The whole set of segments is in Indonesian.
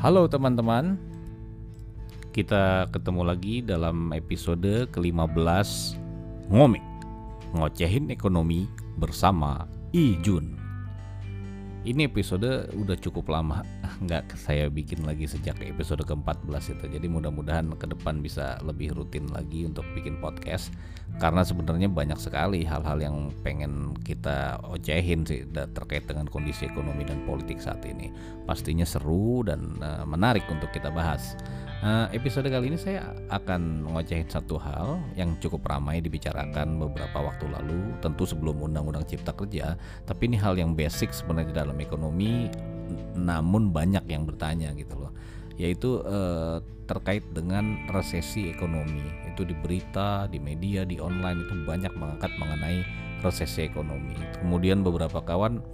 Halo teman-teman, kita ketemu lagi dalam episode ke-15 Ngomik Ngocehin Ekonomi bersama Ijun Ini episode udah cukup lama, nggak saya bikin lagi sejak episode ke-14 itu. Jadi mudah-mudahan ke depan bisa lebih rutin lagi untuk bikin podcast. Karena sebenarnya banyak sekali hal-hal yang pengen kita ocehin sih terkait dengan kondisi ekonomi dan politik saat ini. Pastinya seru dan uh, menarik untuk kita bahas. Uh, episode kali ini saya akan ngocehin satu hal yang cukup ramai dibicarakan beberapa waktu lalu, tentu sebelum Undang-Undang Cipta Kerja, tapi ini hal yang basic sebenarnya dalam ekonomi, namun banyak yang bertanya gitu loh, yaitu uh, terkait dengan resesi ekonomi. Itu di berita, di media, di online itu banyak mengangkat mengenai resesi ekonomi. Kemudian beberapa kawan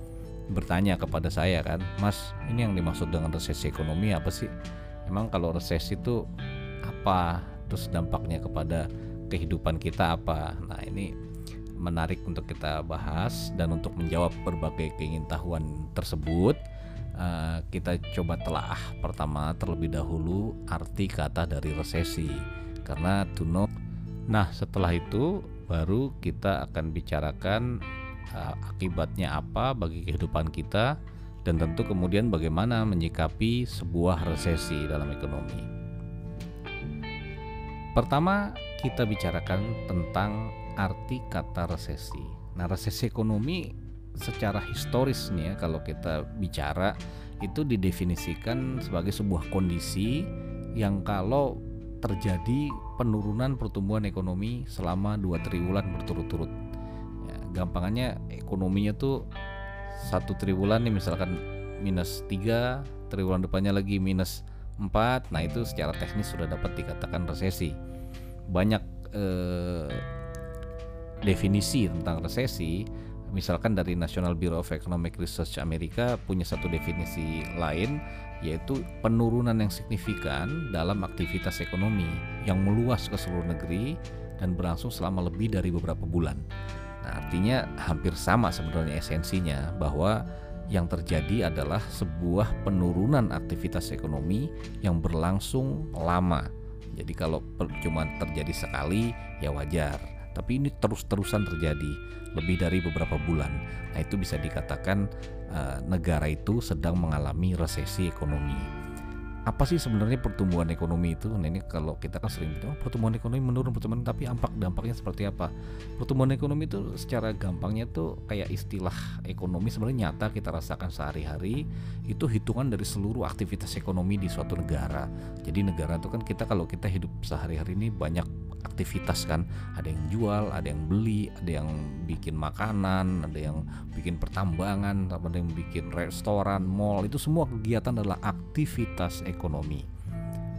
bertanya kepada saya kan, Mas, ini yang dimaksud dengan resesi ekonomi apa sih? Emang kalau resesi itu apa? Terus dampaknya kepada kehidupan kita apa? Nah ini menarik untuk kita bahas dan untuk menjawab berbagai keingintahuan tersebut uh, kita coba telah pertama terlebih dahulu arti kata dari resesi karena to know. Nah setelah itu baru kita akan bicarakan uh, akibatnya apa bagi kehidupan kita dan tentu kemudian bagaimana menyikapi sebuah resesi dalam ekonomi. Pertama, kita bicarakan tentang arti kata resesi. Nah, resesi ekonomi secara historis nih ya kalau kita bicara itu didefinisikan sebagai sebuah kondisi yang kalau terjadi penurunan pertumbuhan ekonomi selama dua triwulan berturut-turut gampangannya ekonominya tuh satu triwulan nih misalkan minus 3 triwulan depannya lagi minus 4 nah itu secara teknis sudah dapat dikatakan resesi. Banyak eh, definisi tentang resesi. Misalkan dari National Bureau of Economic Research Amerika punya satu definisi lain yaitu penurunan yang signifikan dalam aktivitas ekonomi yang meluas ke seluruh negeri dan berlangsung selama lebih dari beberapa bulan. Artinya hampir sama sebenarnya esensinya bahwa yang terjadi adalah sebuah penurunan aktivitas ekonomi yang berlangsung lama. Jadi kalau cuma terjadi sekali ya wajar, tapi ini terus-terusan terjadi lebih dari beberapa bulan. Nah, itu bisa dikatakan uh, negara itu sedang mengalami resesi ekonomi apa sih sebenarnya pertumbuhan ekonomi itu? Nah ini kalau kita kan sering bilang oh, pertumbuhan ekonomi menurun pertumbuhan tapi dampak dampaknya seperti apa? Pertumbuhan ekonomi itu secara gampangnya tuh kayak istilah ekonomi sebenarnya nyata kita rasakan sehari-hari itu hitungan dari seluruh aktivitas ekonomi di suatu negara. Jadi negara itu kan kita kalau kita hidup sehari-hari ini banyak aktivitas kan. Ada yang jual ada yang beli ada yang bikin makanan ada yang bikin pertambangan ada yang bikin restoran mall. Itu semua kegiatan adalah aktivitas ekonomi.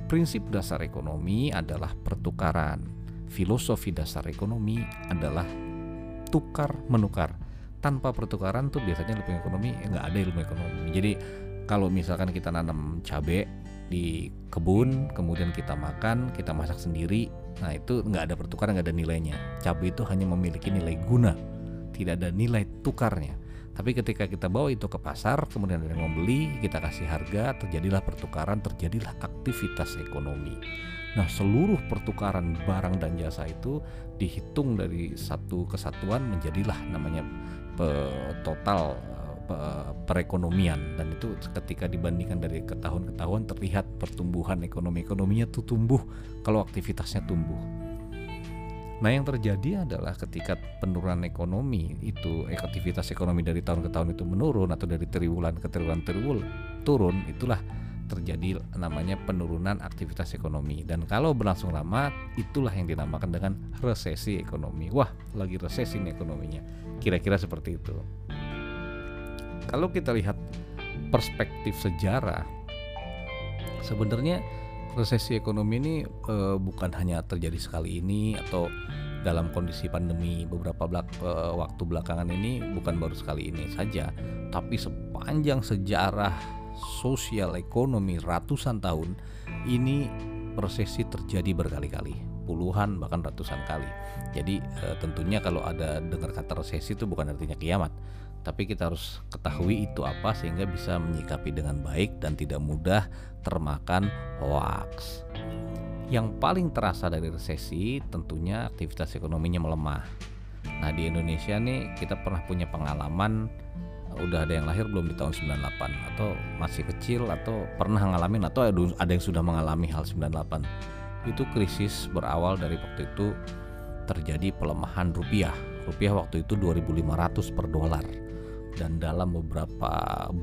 Prinsip dasar ekonomi adalah pertukaran. Filosofi dasar ekonomi adalah tukar menukar. Tanpa pertukaran tuh biasanya ilmu ekonomi nggak ada ilmu ekonomi. Jadi kalau misalkan kita nanam cabai di kebun kemudian kita makan kita masak sendiri nah itu nggak ada pertukaran nggak ada nilainya. Cabai itu hanya memiliki nilai guna tidak ada nilai tukarnya. Tapi ketika kita bawa itu ke pasar kemudian ada yang membeli kita kasih harga terjadilah pertukaran terjadilah aktivitas ekonomi. Nah seluruh pertukaran barang dan jasa itu dihitung dari satu kesatuan menjadilah namanya total perekonomian dan itu ketika dibandingkan dari ke tahun ke tahun terlihat pertumbuhan ekonomi ekonominya tuh tumbuh kalau aktivitasnya tumbuh. Nah yang terjadi adalah ketika penurunan ekonomi itu aktivitas ekonomi dari tahun ke tahun itu menurun atau dari triwulan ke triwulan triwulan turun itulah terjadi namanya penurunan aktivitas ekonomi dan kalau berlangsung lama itulah yang dinamakan dengan resesi ekonomi. Wah, lagi resesi nih ekonominya. Kira-kira seperti itu. Kalau kita lihat perspektif sejarah, sebenarnya resesi ekonomi ini e, bukan hanya terjadi sekali ini atau dalam kondisi pandemi beberapa belak, e, waktu belakangan ini bukan baru sekali ini saja, tapi sepanjang sejarah sosial ekonomi ratusan tahun ini resesi terjadi berkali-kali, puluhan bahkan ratusan kali. Jadi e, tentunya kalau ada dengar kata resesi itu bukan artinya kiamat, tapi kita harus ketahui itu apa sehingga bisa menyikapi dengan baik dan tidak mudah termakan hoax. Yang paling terasa dari resesi tentunya aktivitas ekonominya melemah. Nah di Indonesia nih kita pernah punya pengalaman udah ada yang lahir belum di tahun 98 atau masih kecil atau pernah ngalamin? Atau ada yang sudah mengalami hal 98 itu krisis berawal dari waktu itu terjadi pelemahan rupiah. Rupiah waktu itu 2500 per dolar dan dalam beberapa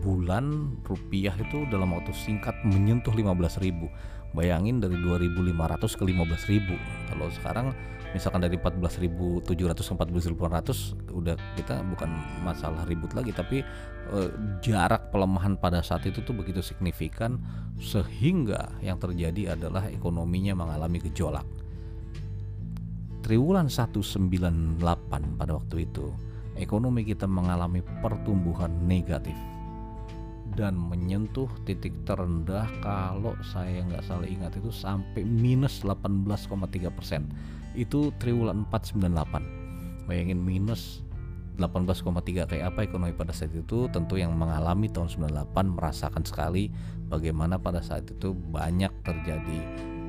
bulan rupiah itu dalam waktu singkat menyentuh 15.000 bayangin dari 2.500 ke 15.000 kalau sekarang misalkan dari 14.700 ke 14.800 udah kita bukan masalah ribut lagi tapi eh, jarak pelemahan pada saat itu tuh begitu signifikan sehingga yang terjadi adalah ekonominya mengalami gejolak. Triwulan 198 pada waktu itu ekonomi kita mengalami pertumbuhan negatif dan menyentuh titik terendah kalau saya nggak salah ingat itu sampai minus 18,3 persen. Itu triwulan 498 bayangin minus 18,3 kayak apa ekonomi pada saat itu? Tentu yang mengalami tahun 98 merasakan sekali bagaimana pada saat itu banyak terjadi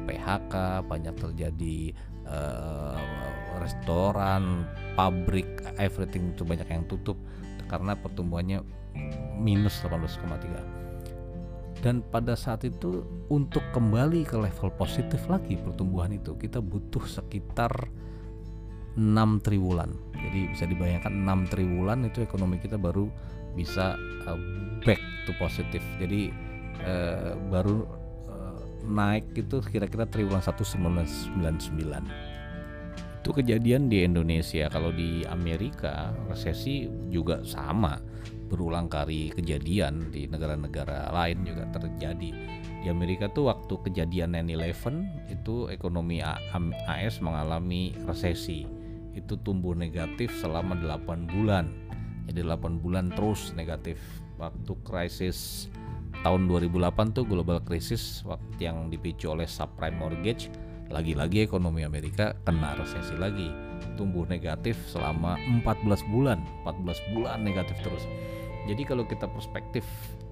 PHK banyak terjadi uh, restoran, pabrik, everything itu banyak yang tutup karena pertumbuhannya minus 18,3. Dan pada saat itu untuk kembali ke level positif lagi pertumbuhan itu kita butuh sekitar 6 triwulan. Jadi bisa dibayangkan 6 triwulan itu ekonomi kita baru bisa uh, back to positif. Jadi uh, baru uh, naik itu kira-kira triwulan 1999 itu kejadian di Indonesia. Kalau di Amerika resesi juga sama. Berulang kali kejadian di negara-negara lain juga terjadi. Di Amerika tuh waktu kejadian 9/11 itu ekonomi AS mengalami resesi. Itu tumbuh negatif selama 8 bulan. Jadi 8 bulan terus negatif. Waktu krisis tahun 2008 tuh global krisis waktu yang dipicu oleh subprime mortgage lagi-lagi ekonomi Amerika kena resesi lagi, tumbuh negatif selama 14 bulan, 14 bulan negatif terus. Jadi kalau kita perspektif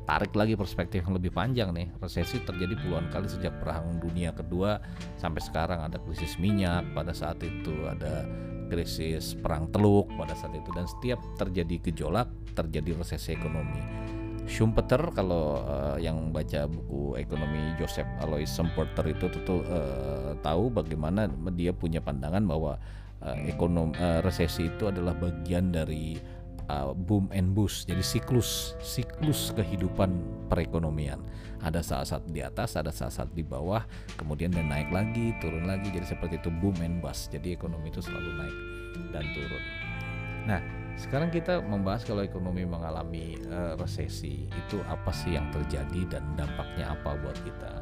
tarik lagi perspektif yang lebih panjang nih, resesi terjadi puluhan kali sejak perang dunia kedua. Sampai sekarang ada krisis minyak, pada saat itu ada krisis perang teluk pada saat itu. Dan setiap terjadi gejolak terjadi resesi ekonomi Schumpeter kalau uh, yang baca buku ekonomi Joseph Alois Schumpeter itu tuh uh, tahu bagaimana dia punya pandangan bahwa uh, ekonom uh, resesi itu adalah bagian dari uh, boom and bust jadi siklus siklus kehidupan perekonomian. Ada saat-saat di atas ada saat-saat di bawah kemudian dan naik lagi turun lagi jadi seperti itu boom and bust jadi ekonomi itu selalu naik dan turun. Nah sekarang kita membahas kalau ekonomi mengalami uh, resesi itu apa sih yang terjadi dan dampaknya apa buat kita.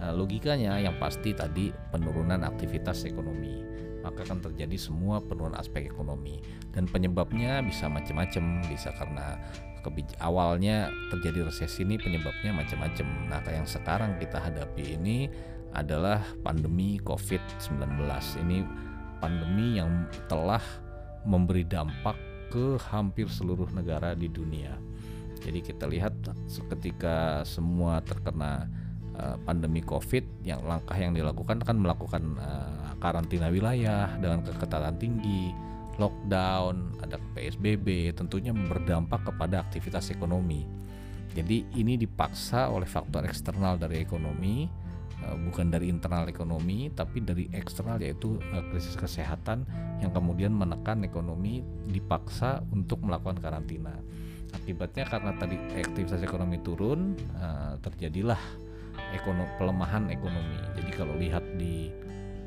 Nah, logikanya yang pasti tadi penurunan aktivitas ekonomi maka akan terjadi semua penurunan aspek ekonomi dan penyebabnya bisa macam-macam bisa karena awalnya terjadi resesi ini penyebabnya macam-macam. Nah, yang sekarang kita hadapi ini adalah pandemi COVID-19. Ini pandemi yang telah memberi dampak ke hampir seluruh negara di dunia. Jadi kita lihat ketika semua terkena uh, pandemi Covid, yang langkah yang dilakukan kan melakukan uh, karantina wilayah dengan keketatan tinggi, lockdown, ada PSBB, tentunya berdampak kepada aktivitas ekonomi. Jadi ini dipaksa oleh faktor eksternal dari ekonomi Eh, bukan dari internal ekonomi tapi dari eksternal yaitu uh, krisis kesehatan yang kemudian menekan ekonomi dipaksa untuk melakukan karantina. Akibatnya karena tadi aktivitas ekonomi turun uh, terjadilah ekonomi, pelemahan ekonomi. Jadi kalau lihat di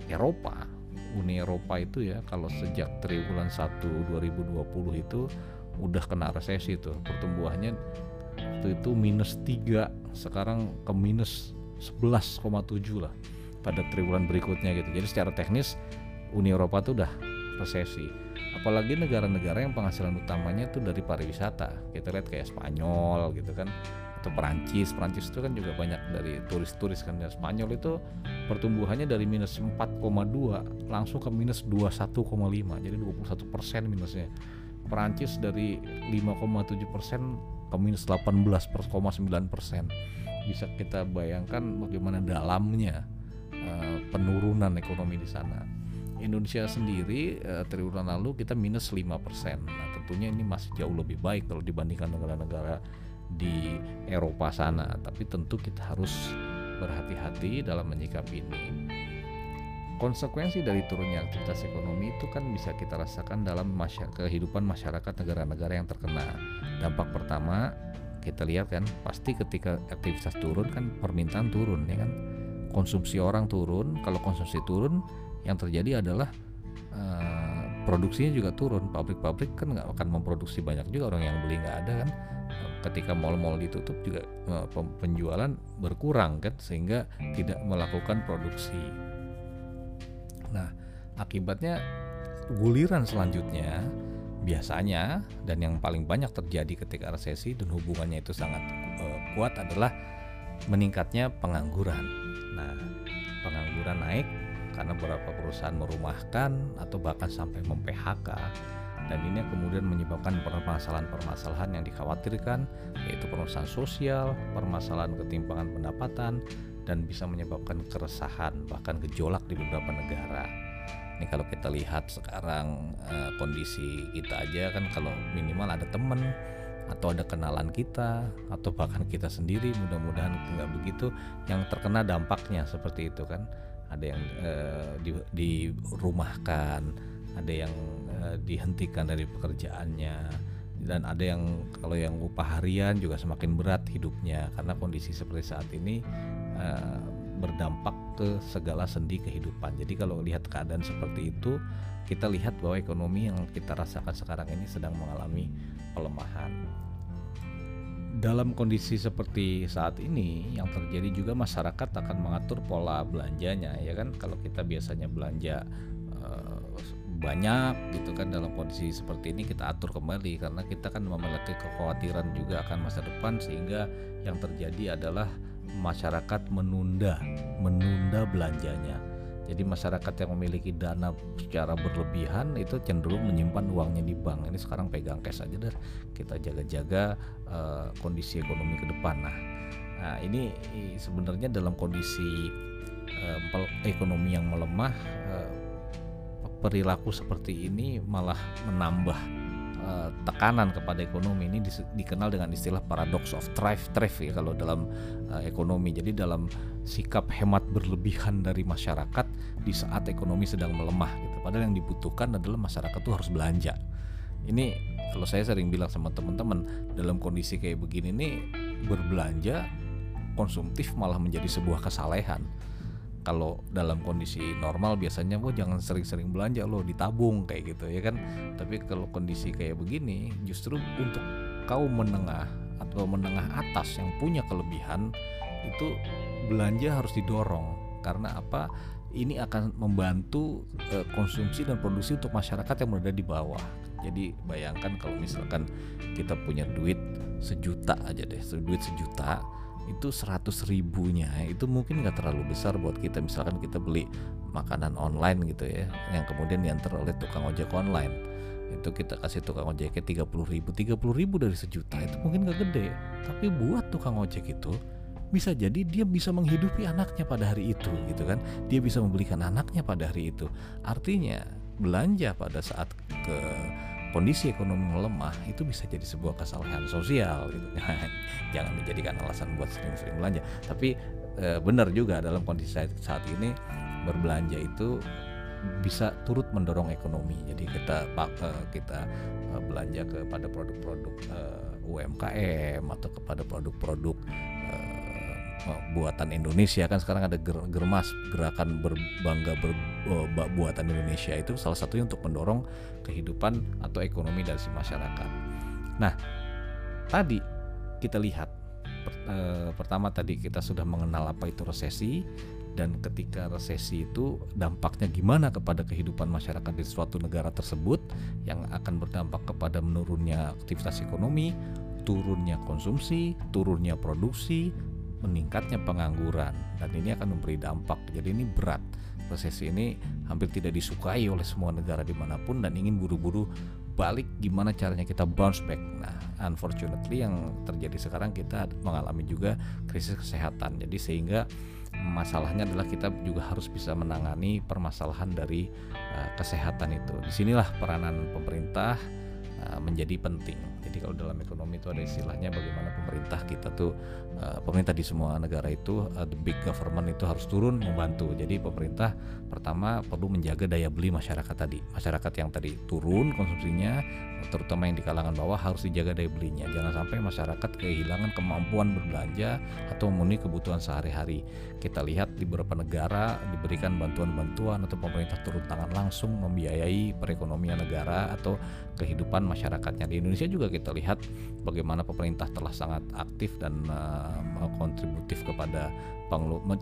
Eropa, Uni Eropa itu ya kalau sejak triwulan 1 2020 itu udah kena resesi tuh pertumbuhannya itu itu minus 3 sekarang ke minus 11,7 lah pada triwulan berikutnya gitu. Jadi secara teknis Uni Eropa tuh udah resesi. Apalagi negara-negara yang penghasilan utamanya tuh dari pariwisata. Kita lihat kayak Spanyol gitu kan atau Perancis. Perancis itu kan juga banyak dari turis-turis kan. Dan Spanyol itu pertumbuhannya dari minus 4,2 langsung ke minus 21,5. Jadi 21 persen minusnya. Perancis dari 5,7 persen ke minus 18,9 persen bisa kita bayangkan bagaimana dalamnya uh, penurunan ekonomi di sana. Indonesia sendiri uh, triwulan lalu kita minus 5%. Nah, tentunya ini masih jauh lebih baik kalau dibandingkan negara-negara di Eropa sana, tapi tentu kita harus berhati-hati dalam menyikapi ini. Konsekuensi dari turunnya aktivitas ekonomi itu kan bisa kita rasakan dalam masyarakat, kehidupan masyarakat negara-negara yang terkena. Dampak pertama kita lihat kan pasti ketika aktivitas turun kan permintaan turun ya kan? Konsumsi orang turun kalau konsumsi turun yang terjadi adalah uh, produksinya juga turun. Pabrik-pabrik kan nggak akan memproduksi banyak juga orang yang beli nggak ada kan? Ketika mal-mal ditutup juga uh, penjualan berkurang kan sehingga tidak melakukan produksi. Nah akibatnya guliran selanjutnya biasanya dan yang paling banyak terjadi ketika resesi dan hubungannya itu sangat uh, kuat adalah meningkatnya pengangguran. Nah, pengangguran naik karena beberapa perusahaan merumahkan atau bahkan sampai mem-PHK dan ini kemudian menyebabkan permasalahan-permasalahan yang dikhawatirkan yaitu permasalahan sosial, permasalahan ketimpangan pendapatan dan bisa menyebabkan keresahan bahkan gejolak di beberapa negara. Ini kalau kita lihat sekarang uh, kondisi kita aja kan kalau minimal ada temen atau ada kenalan kita atau bahkan kita sendiri mudah-mudahan nggak begitu yang terkena dampaknya seperti itu kan. Ada yang uh, di, dirumahkan ada yang uh, dihentikan dari pekerjaannya dan ada yang kalau yang upah harian juga semakin berat hidupnya karena kondisi seperti saat ini uh, berdampak ke segala sendi kehidupan. Jadi kalau lihat keadaan seperti itu, kita lihat bahwa ekonomi yang kita rasakan sekarang ini sedang mengalami pelemahan. Dalam kondisi seperti saat ini, yang terjadi juga masyarakat akan mengatur pola belanjanya, ya kan? Kalau kita biasanya belanja uh, banyak gitu kan dalam kondisi seperti ini kita atur kembali karena kita kan memiliki kekhawatiran juga akan masa depan sehingga yang terjadi adalah masyarakat menunda menunda belanjanya. Jadi masyarakat yang memiliki dana secara berlebihan itu cenderung menyimpan uangnya di bank. Ini sekarang pegang cash aja deh. Kita jaga-jaga uh, kondisi ekonomi ke depan. Nah, nah ini sebenarnya dalam kondisi uh, ekonomi yang melemah, uh, perilaku seperti ini malah menambah uh, tekanan kepada ekonomi ini di, dikenal dengan istilah paradox of thrive thrive ya kalau dalam uh, ekonomi. Jadi dalam sikap hemat berlebihan dari masyarakat di saat ekonomi sedang melemah gitu. Padahal yang dibutuhkan adalah masyarakat tuh harus belanja. Ini kalau saya sering bilang sama teman-teman dalam kondisi kayak begini nih berbelanja konsumtif malah menjadi sebuah kesalehan kalau dalam kondisi normal biasanya wah jangan sering-sering belanja loh ditabung kayak gitu ya kan? Tapi kalau kondisi kayak begini justru untuk kaum menengah atau menengah atas yang punya kelebihan itu belanja harus didorong. Karena apa? Ini akan membantu uh, konsumsi dan produksi untuk masyarakat yang berada di bawah. Jadi bayangkan kalau misalkan kita punya duit sejuta aja deh duit sejuta itu 100 ribunya. Itu mungkin nggak terlalu besar buat kita. Misalkan kita beli makanan online gitu ya yang kemudian diantar oleh tukang ojek online. Itu kita kasih tukang ojeknya 30 ribu. 30 ribu dari sejuta itu mungkin gak gede. Tapi buat tukang ojek itu bisa jadi dia bisa menghidupi anaknya pada hari itu gitu kan? Dia bisa membelikan anaknya pada hari itu. Artinya belanja pada saat ke kondisi ekonomi melemah itu bisa jadi sebuah kesalahan sosial gitu. Jangan dijadikan alasan buat sering-sering belanja. Tapi e, benar juga dalam kondisi saat ini berbelanja itu bisa turut mendorong ekonomi. Jadi kita e, kita e, belanja kepada produk-produk UMKM atau kepada produk-produk buatan Indonesia kan sekarang ada germas gerakan berbangga ber, buatan Indonesia itu salah satunya untuk mendorong kehidupan atau ekonomi dari si masyarakat. Nah, tadi kita lihat per, e, pertama tadi kita sudah mengenal apa itu resesi dan ketika resesi itu dampaknya gimana kepada kehidupan masyarakat di suatu negara tersebut yang akan berdampak kepada menurunnya aktivitas ekonomi, turunnya konsumsi, turunnya produksi, meningkatnya pengangguran dan ini akan memberi dampak. Jadi ini berat. Resesi ini hampir tidak disukai oleh semua negara di mana pun dan ingin buru-buru berbalik gimana caranya kita bounce back. Nah, unfortunately yang terjadi sekarang kita mengalami juga krisis kesehatan. Jadi sehingga masalahnya adalah kita juga harus bisa menangani permasalahan dari uh, kesehatan itu. Di sinilah peranan pemerintah uh, menjadi penting. Jadi kalau dalam ekonomi itu ada istilahnya bagaimana pemerintah kita tuh uh, pemerintah di semua negara itu uh, the big government itu harus turun membantu. Jadi pemerintah pertama perlu menjaga daya beli masyarakat tadi. Masyarakat yang tadi turun konsumsinya terutama yang di kalangan bawah harus dijaga daya belinya. Jangan sampai masyarakat kehilangan kemampuan berbelanja atau memenuhi kebutuhan sehari-hari. Kita lihat di beberapa negara diberikan bantuan-bantuan atau pemerintah turun tangan langsung membiayai perekonomian negara atau kehidupan masyarakatnya. Di Indonesia juga kita lihat bagaimana pemerintah telah sangat aktif dan uh, kontributif kepada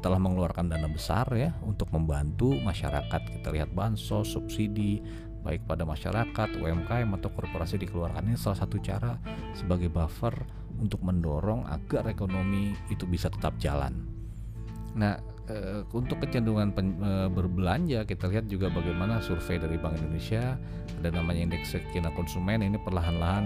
telah mengeluarkan dana besar ya untuk membantu masyarakat. Kita lihat bansos, subsidi, baik pada masyarakat, UMKM atau korporasi dikeluarkan ini salah satu cara sebagai buffer untuk mendorong agar ekonomi itu bisa tetap jalan. Nah, e, untuk kecenderungan pen, e, berbelanja kita lihat juga bagaimana survei dari Bank Indonesia ada namanya indeks keyakinan konsumen ini perlahan-lahan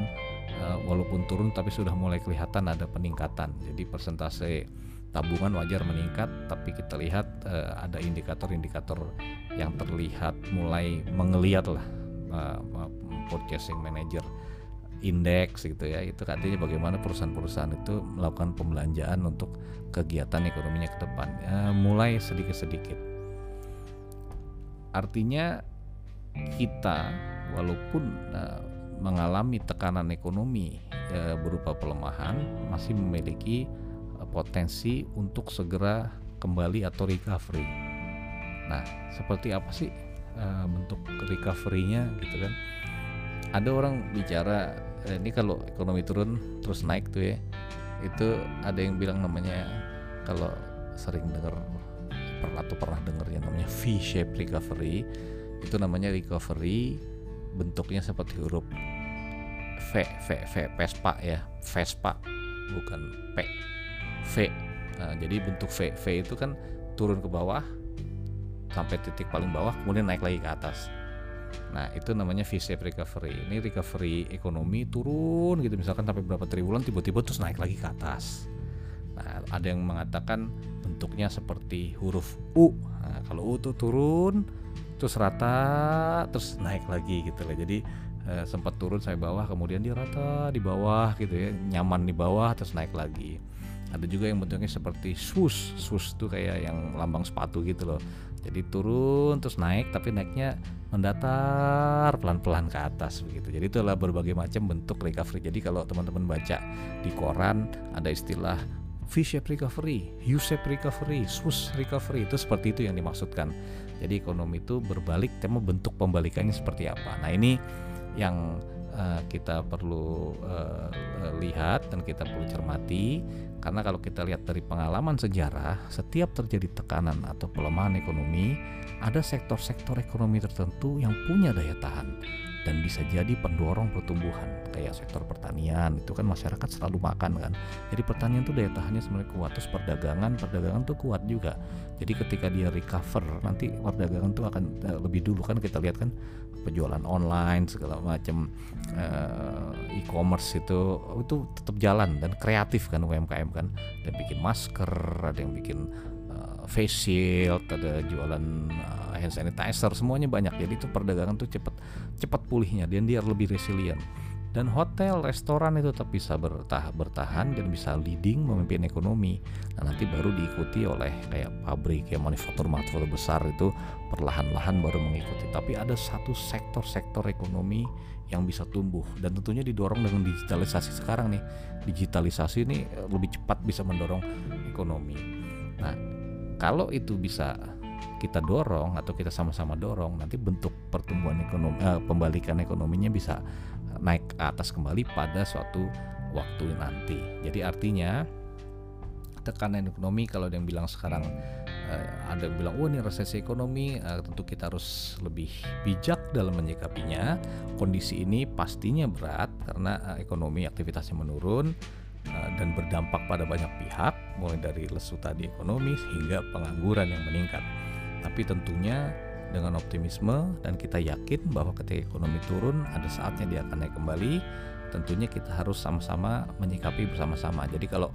e, walaupun turun tapi sudah mulai kelihatan ada peningkatan. Jadi persentase tabungan wajar meningkat tapi kita lihat uh, ada indikator-indikator yang terlihat mulai mengeliat lah uh, purchasing manager indeks gitu ya itu artinya bagaimana perusahaan-perusahaan itu melakukan pembelanjaan untuk kegiatan ekonominya ke depan uh, mulai sedikit-sedikit artinya kita walaupun uh, mengalami tekanan ekonomi uh, berupa pelemahan masih memiliki potensi untuk segera kembali atau recovery. Nah, seperti apa sih bentuk recovery-nya gitu kan? Ada orang bicara eh, ini kalau ekonomi turun terus naik tuh ya. Itu ada yang bilang namanya kalau sering dengar pernah atau pernah dengar yang namanya V-shape recovery. Itu namanya recovery bentuknya seperti huruf V, V, V, Vespa ya, Vespa bukan P V. Nah, jadi bentuk V. V itu kan turun ke bawah sampai titik paling bawah kemudian naik lagi ke atas. Nah, itu namanya V-shape recovery. Ini recovery ekonomi turun gitu misalkan sampai berapa triwulan tiba-tiba terus naik lagi ke atas. Nah, ada yang mengatakan bentuknya seperti huruf U. Nah, kalau U itu turun terus rata terus naik lagi gitu lah. Jadi eh, sempat turun saya bawah kemudian dia rata di bawah gitu ya, nyaman di bawah terus naik lagi ada juga yang bentuknya seperti swoosh. Swoosh tuh kayak yang lambang sepatu gitu loh. Jadi turun terus naik tapi naiknya mendatar pelan-pelan ke atas begitu. Jadi itulah berbagai macam bentuk recovery. Jadi kalau teman-teman baca di koran ada istilah V-shape recovery, U-shape recovery, swoosh recovery. Itu seperti itu yang dimaksudkan. Jadi ekonomi itu berbalik, tema bentuk pembalikannya seperti apa. Nah ini yang uh, kita perlu uh, lihat dan kita perlu cermati karena kalau kita lihat dari pengalaman sejarah, setiap terjadi tekanan atau pelemahan ekonomi, ada sektor-sektor ekonomi tertentu yang punya daya tahan dan bisa jadi pendorong pertumbuhan. Kayak sektor pertanian, itu kan masyarakat selalu makan kan. Jadi pertanian itu daya tahannya sebenarnya kuat. Terus perdagangan, perdagangan tuh kuat juga. Jadi ketika dia recover, nanti perdagangan tuh akan eh, lebih dulu kan kita lihat kan penjualan online segala macam uh, e-commerce itu itu tetap jalan dan kreatif kan UMKM kan ada bikin masker ada yang bikin face shield ada jualan uh, hand sanitizer semuanya banyak jadi itu perdagangan tuh cepat cepat pulihnya dan dia lebih resilient dan hotel, restoran itu tetap bisa bertah bertahan dan bisa leading memimpin ekonomi. Nah, nanti baru diikuti oleh kayak pabrik, kayak manufaktur-manufaktur besar itu perlahan-lahan baru mengikuti. Tapi ada satu sektor-sektor ekonomi yang bisa tumbuh dan tentunya didorong dengan digitalisasi sekarang nih. Digitalisasi ini lebih cepat bisa mendorong ekonomi. Nah, kalau itu bisa kita dorong atau kita sama-sama dorong nanti bentuk pertumbuhan ekonomi eh, pembalikan ekonominya bisa naik ke atas kembali pada suatu waktu nanti. Jadi artinya tekanan ekonomi kalau ada yang bilang sekarang uh, ada yang bilang oh ini resesi ekonomi uh, tentu kita harus lebih bijak dalam menyikapinya kondisi ini pastinya berat karena uh, ekonomi aktivitasnya menurun dan berdampak pada banyak pihak mulai dari lesu tadi ekonomi hingga pengangguran yang meningkat. Tapi tentunya dengan optimisme dan kita yakin bahwa ketika ekonomi turun ada saatnya dia akan naik kembali tentunya kita harus sama-sama menyikapi bersama-sama. Jadi kalau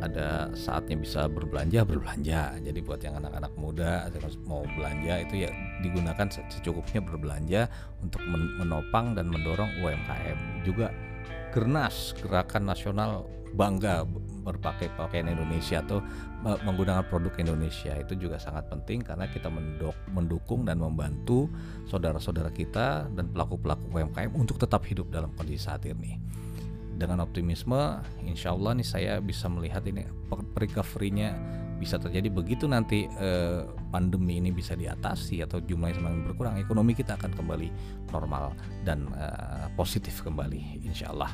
ada saatnya bisa berbelanja berbelanja. Jadi buat yang anak-anak muda mau belanja itu ya digunakan secukupnya berbelanja untuk menopang dan mendorong UMKM juga Gernas Gerakan Nasional Bangga berpakai pakaian Indonesia atau menggunakan produk Indonesia itu juga sangat penting karena kita mendukung dan membantu saudara-saudara kita dan pelaku-pelaku UMKM untuk tetap hidup dalam kondisi saat ini. Dengan optimisme, insya Allah nih saya bisa melihat ini recovery-nya bisa terjadi begitu nanti eh, pandemi ini bisa diatasi atau jumlahnya semakin berkurang, ekonomi kita akan kembali normal dan eh, positif kembali, insya Allah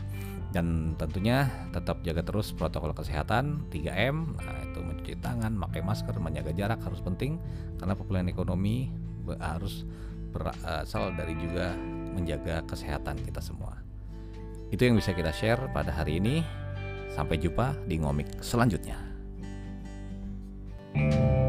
dan tentunya tetap jaga terus protokol kesehatan 3M nah itu mencuci tangan pakai masker menjaga jarak harus penting karena pemulihan ekonomi harus berasal dari juga menjaga kesehatan kita semua. Itu yang bisa kita share pada hari ini. Sampai jumpa di ngomik selanjutnya Thank you.